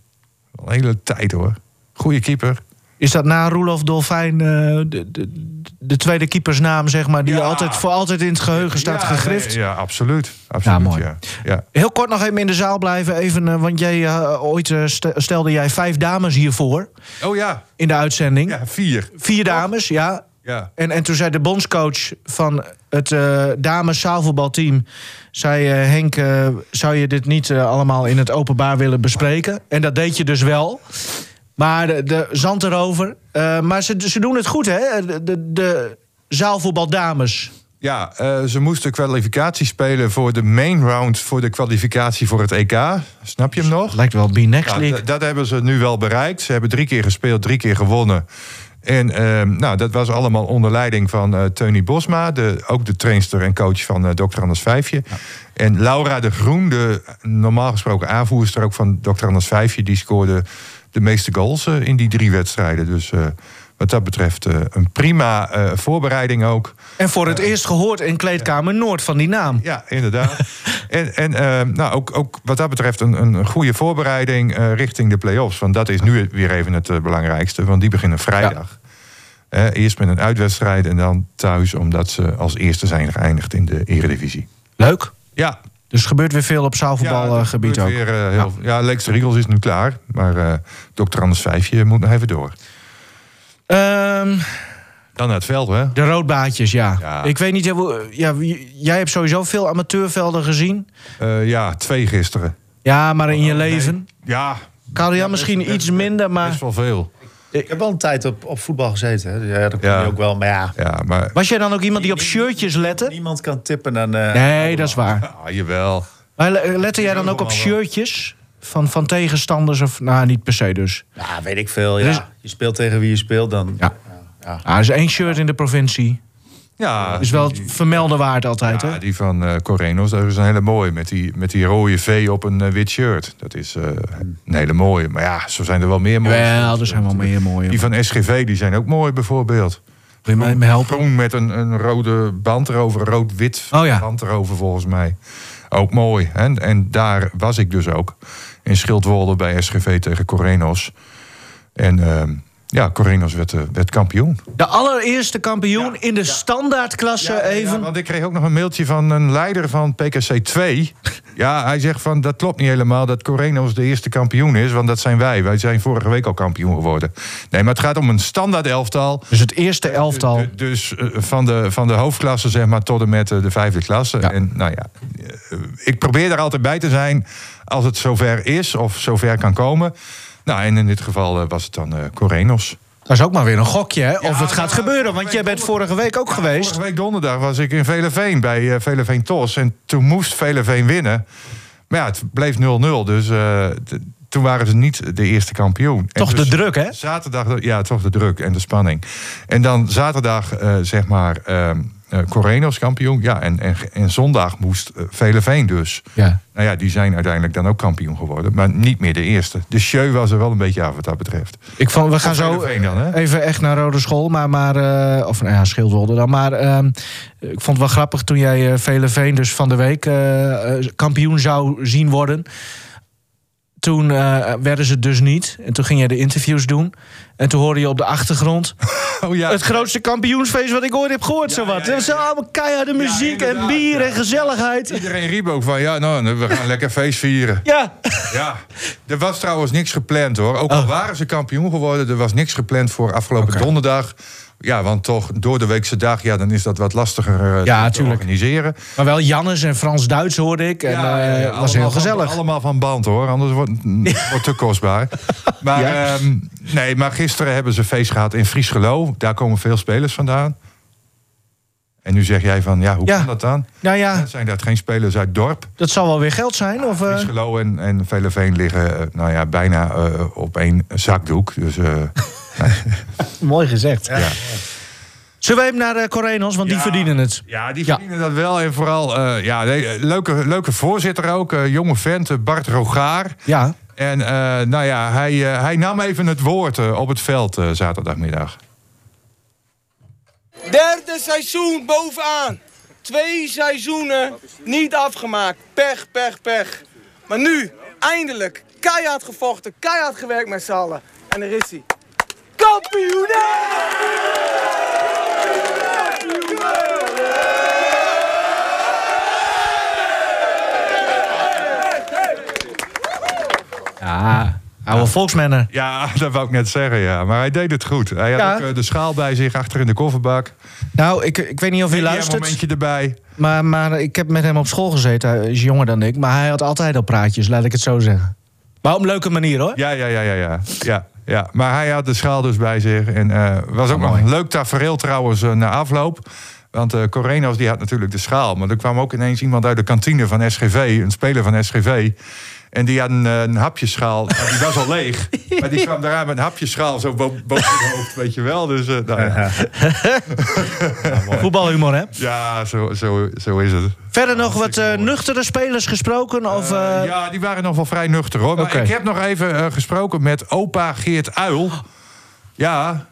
Al een hele tijd hoor. Goeie keeper. Is dat na Roelof Dolfijn uh, de, de, de, tweede keepersnaam, zeg maar, die ja. altijd, voor altijd in het geheugen staat ja, gegrift? Nee, ja, absoluut. absoluut ja, mooi. Ja. Heel kort nog even in de zaal blijven. Even, uh, want jij, uh, ooit stelde jij vijf dames hiervoor. Oh ja. In de uitzending. Ja, vier. Vier dames, ja. Ja. En, en toen zei de bondscoach van het uh, dames zaalvoetbalteam... zei uh, Henk, uh, zou je dit niet allemaal in het openbaar willen bespreken? En dat deed je dus wel. Maar de, de zand erover. maar ze, ze doen het goed, hè? De, de, de zaalvoetbaldames. Ja, ze moesten kwalificatie spelen voor de main round... voor de kwalificatie voor het EK. Snap je hem nog? Lijkt wel B-Next League. Ja, dat hebben ze nu wel bereikt. Ze hebben drie keer gespeeld, drie keer gewonnen... En uh, nou, dat was allemaal onder leiding van uh, Teuny Bosma, de, ook de trainster en coach van uh, Dr. Anders Vijfje. Ja. En Laura de Groen, de normaal gesproken aanvoerster ook van Dr. Anders Vijfje, die scoorde de meeste goals in die drie wedstrijden. Dus wat dat betreft een prima voorbereiding ook. En voor het eerst gehoord in Kleedkamer Noord van die naam. Ja, inderdaad. en en nou, ook, ook wat dat betreft een, een goede voorbereiding richting de play-offs. Want dat is nu weer even het belangrijkste, want die beginnen vrijdag. Ja. eerst met een uitwedstrijd en dan thuis, omdat ze als eerste zijn geëindigd in de Eredivisie. Leuk. Ja. Dus er gebeurt weer veel op zaalvoetbalgebied ja, ook. Weer, uh, heel, ja, ja Lex Riegels is nu klaar. Maar uh, dokter Anders Vijfje moet nog even door. Um, dan naar het veld, hè? De roodbaatjes, ja. ja. Ik weet niet, ja, jij hebt sowieso veel amateurvelden gezien. Uh, ja, twee gisteren. Ja, maar in je leven? Nee. Ja. Kalian ja, misschien best, iets minder, maar... Best wel veel. Ik heb wel een tijd op, op voetbal gezeten. Hè. Dus ja, dat kon ja. je ook wel. Maar ja. ja maar... Was jij dan ook iemand die op shirtjes lette? Niemand kan tippen dan. Uh, nee, dat is waar. Ah, jawel. Maar lette jij dan ook op shirtjes? Van, van tegenstanders of... Nou, niet per se dus. Ja, weet ik veel. Ja. Is... Je speelt tegen wie je speelt, dan... Ja. Ja. Ah, er is één shirt in de provincie. Ja, is wel het vermelden waard altijd, ja, hè? die van uh, Correnos, dat is een hele mooie. Met die, met die rode V op een uh, wit shirt. Dat is uh, een hele mooie. Maar ja, zo zijn er wel meer mooie. Ja, er zijn wel meer mooie. Die van SGV, die zijn ook mooi bijvoorbeeld. Wil je mij helpen? Groen met een, een rode band erover, rood-wit oh, ja. band erover volgens mij. Ook mooi. Hè? En daar was ik dus ook. In Schildwolde bij SGV tegen Correnos. En... ehm ja, Corrinos werd, werd, kampioen. De allereerste kampioen ja, in de ja. standaardklasse ja, even. want ik kreeg ook nog een mailtje van een leider van PKC 2. ja, hij zegt van dat klopt niet helemaal dat Corrinos de eerste kampioen is. Want dat zijn wij. Wij zijn vorige week al kampioen geworden. Nee, maar het gaat om een standaard elftal. Dus het eerste elftal. Dus, dus uh, van, de, van de hoofdklasse zeg maar tot en met de vijfde klasse. En nou ja, uh, ik probeer daar altijd bij te zijn als het zover is of zover kan komen. Nou, en in dit geval uh, was het dan uh, Correnos. Dat is ook maar weer een gokje, hè? Of ja, het gaat nou, gebeuren, want jij bent vorige week ook ja, geweest. Vorige week donderdag was ik in Veleveen bij uh, Veleveen Tos. En toen moest Veleveen winnen. Maar ja, het bleef 0-0. Dus toen waren ze niet de eerste kampioen. Toch en dus de druk, hè? Zaterdag, ja, toch de druk en de spanning. En dan zaterdag, zeg maar... ehm, Uh, Correnos kampioen. Ja, en, en, en zondag moest uh, Veleveen dus. Ja. Nou ja, die zijn uiteindelijk dan ook kampioen geworden. Maar niet meer de eerste. De show was er wel een beetje af wat dat betreft. Ik vond, we gaan zo dan, even echt naar Rode School. Maar, maar uh, of nou ja, Schildwolde dan. Maar uh, ik vond het wel grappig toen jij Veleveen dus van de week kampioen zou zien worden toen eh, werden ze dus niet. En toen ging jij de interviews doen. En toen hoorde je op de achtergrond... Oh ja. het grootste kampioensfeest wat ik ooit heb gehoord. zo wat. Het was allemaal keiharde muziek en bier en ja. gezelligheid. Iedereen riep ook van, ja, nou, we gaan lekker feest vieren. Ja. Ja, er was trouwens niks gepland hoor. Ook al Oh. waren ze kampioen geworden, er was niks gepland voor afgelopen donderdag. Ja, want toch door de weekse dag, ja, dan is dat wat lastiger eh, Ja, te tuurlijk. organiseren. Maar wel Jannes en Frans-Duits hoorde ik. En Ja, eh, was allemaal heel van- gezellig. allemaal van band hoor, anders wordt het te kostbaar. Maar, ehm, nee, maar gisteren hebben ze feest gehad in Friesgelo. Daar komen veel spelers vandaan. En nu zeg jij van, ja, hoe Ja. kan dat dan? Nou ja, Zijn dat geen spelers uit het dorp? dat zal wel weer geld zijn. Of, eh, Friesgelo en, en Veleveen liggen eh, nou ja, bijna eh, op één zakdoek. Dus eh, mooi gezegd. ja. Zullen we even naar de Corenos, want die verdienen het. Ja, die Ja. verdienen dat wel. En vooral, eh, ja, nee, leuke, leuke voorzitter ook. jonge vent, Bart Rogaar. Ja. En eh, nou ja, hij, eh, hij nam even het woord op het veld eh, zaterdagmiddag. Derde seizoen bovenaan. Twee seizoenen niet afgemaakt. Pech, pech, pech. Maar nu, eindelijk, keihard gevochten, keihard gewerkt met z'n. En er is hij. Kampioen! Volksmannen. Ja, dat wou ik net zeggen, ja. Maar hij deed het goed. Hij had Ja. ook eh, de schaal bij zich achter in de kofferbak. Nou, ik, ik weet niet of hij Een luistert. momentje erbij. Maar, maar ik heb met hem op school gezeten. Hij is jonger dan ik. Maar hij had altijd al praatjes, laat ik het zo zeggen. Maar op een leuke manier hoor. Ja, ja, ja, ja, ja. ja, ja. Maar hij had de schaal dus bij zich. En eh was ook Ah, nog een leuk tafereel trouwens eh, na afloop. Want eh Corenos die had natuurlijk de schaal. Maar er kwam ook ineens iemand uit de kantine van SGV. Een speler van SGV. En die had een, eh, een hapjeschaal. Nou, die was al leeg. Maar die kwam daaraan met een hapjeschaal zo bo- boven het hoofd. Weet je wel. Dus eh, nou, ja. Voetbalhumor hè. ja, zo, zo, zo is het. Verder nog wat eh, nuchtere spelers gesproken? Of, ja, die waren nog wel vrij nuchter hoor. Maar ik heb nog even eh, gesproken met opa Geert Uil. Ja,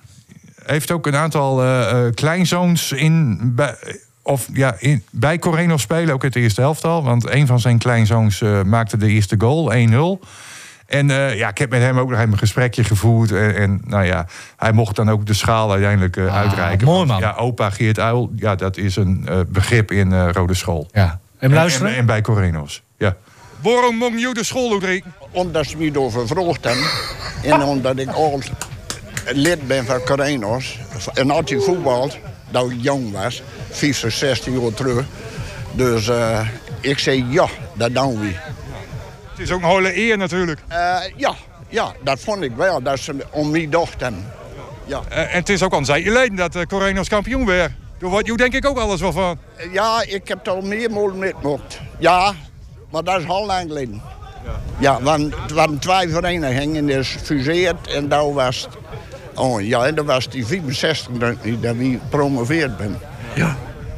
heeft ook een aantal eh, eh, kleinzoons in. Bij, of ja, in, bij Coreno spelen, ook in het eerste helftal. Want een van zijn kleinzoons eh, maakte de eerste goal, 1-0. En eh, ja, ik heb met hem ook nog even een gesprekje gevoerd. En, en nou ja, hij mocht dan ook de schaal uiteindelijk eh, uitreiken. mooi, man. Ja, opa Geert Uil, ja, dat is een eh, begrip in eh, Rode School. ja. En luisteren? En, en bij Coreno's, ja. Waarom moet je de school uitreiken? omdat ze me door hebben. en omdat ik al lid ben van Carenos. En altijd voetbald, dat ik jong was. 50, 60 jaar terug. Dus eh, ik zei ja, dat doen we. Het is ook een hele eer natuurlijk. Eh, ja, ja, dat vond ik wel, dat ze om mij dachten. Ja. Eh, en het is ook al een tijdje geleden dat uh, Coreno's kampioen werd. Daar wordt je denk ik ook alles wel van. ja, ik heb het al meermaals metgemaakt. Ja, maar dat is al lang geleden. Ja, want het waren twee verenigingen, is gefuseerd en daar was het... Oh ja, en dat was die 65 dat, dat we gepromoveerd ben.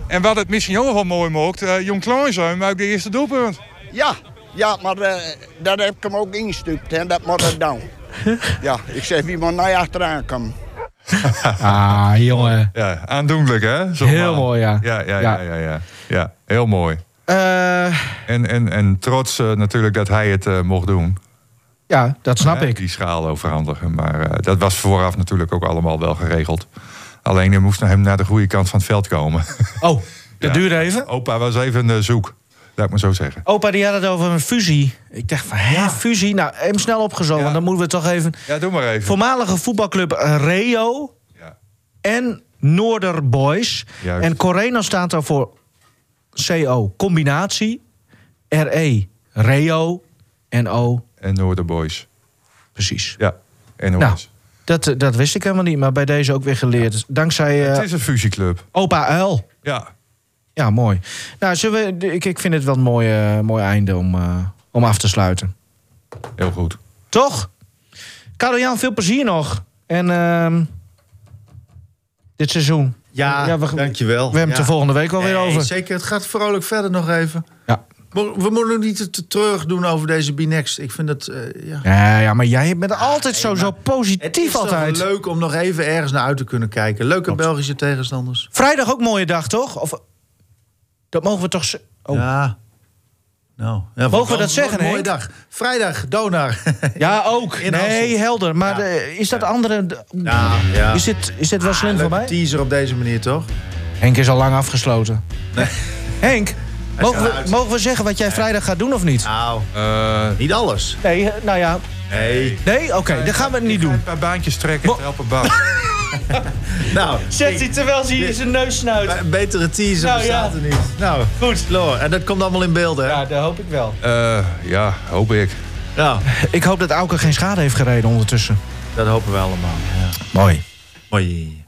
En wat het misschien ook wel mooi maakt, uh, Jong Kleinzoon maakt de eerste doelpunt. Ja, ja, maar uh, dat heb ik hem ook ingestuurd en dat moet het doen. ja, ik zeg wie maar naar achteraan kan. Ah, jongen. Ja, aandoenlijk hè? Zo Heel mooi, ja. Ja, ja, ja, Ja. ja, ja, ja. heel mooi. Eh, En, en, en trots uh, natuurlijk dat hij het uh, mocht doen. ja, dat snap ik. Die schaal overhandigen. Maar uh, dat was vooraf natuurlijk ook allemaal wel geregeld. Alleen er moest naar hem naar de goede kant van het veld komen. Oh, dat Ja. duurde even. Opa was even uh, zoek, laat ik maar zo zeggen. Opa die had het over een fusie. Ik dacht van, hè, fusie? Nou, hem snel opgezogen. Ja. want Dan moeten we toch even... Ja, doe maar even. Voormalige voetbalclub Reo Ja. en Noorderboys. Juist. En Coreno staat daar voor CO, combinatie. RE, Reo en O, En Noorderboys. precies. Ja, en Nou, Noorders. Dat, eh, dat wist ik helemaal niet, maar bij deze ook weer geleerd. Dankzij eh, Het is een fusieclub. opa Uil. Ja. Ja, mooi. Nou, zullen we, ik, ik vind het wel een mooi, eh, mooi einde om, eh, om af te sluiten. Heel goed. Toch? Karel Jan, veel plezier nog. En ehm, dit seizoen. Ja, Ja, we- dankjewel. We hebben het ja. er volgende week alweer Nee, over. Zeker, het gaat vrolijk verder nog even. Ja. We moeten niet te, te terug doen over deze Binext. Ik vind dat, eh, ja... Ja, ja, maar jij bent altijd zo, zo Het is positief toch altijd. leuk om nog even ergens naar uit te kunnen kijken. Leuke Belgische tegenstanders. Vrijdag ook mooie dag, toch? Of, dat mogen we toch... Oh, Ja. Nou, ja, Mogen we dat zeggen, een mooie dag. Vrijdag, Donar. Ja, ook. In nee, helder. Maar Ja. de- is dat andere... Ja, ja. Is dit, is dit wel slim voor mij? teaser op deze manier, toch? Henk is al lang afgesloten. Henk, mogen we, mogen we zeggen wat jij vrijdag gaat doen of niet? Nou, Eh, niet alles. Nee, eh, nou ja. Nee. Nee? Oké, dan gaan we het niet doen. Een paar baantjes trekken Mo- en helpen bouwen. Nou, Zet hij terwijl hij in zijn neus snuit. betere teaser Nou, bestaat ja. er niet. Nou, Goed. Floor. En dat komt allemaal in beeld, hè? Ja, dat hoop ik wel. Eh, ja, hoop ik. Ja, Ik hoop dat Auke geen schade heeft gereden ondertussen. dat hopen we allemaal. Ja. Mooi. Mooi.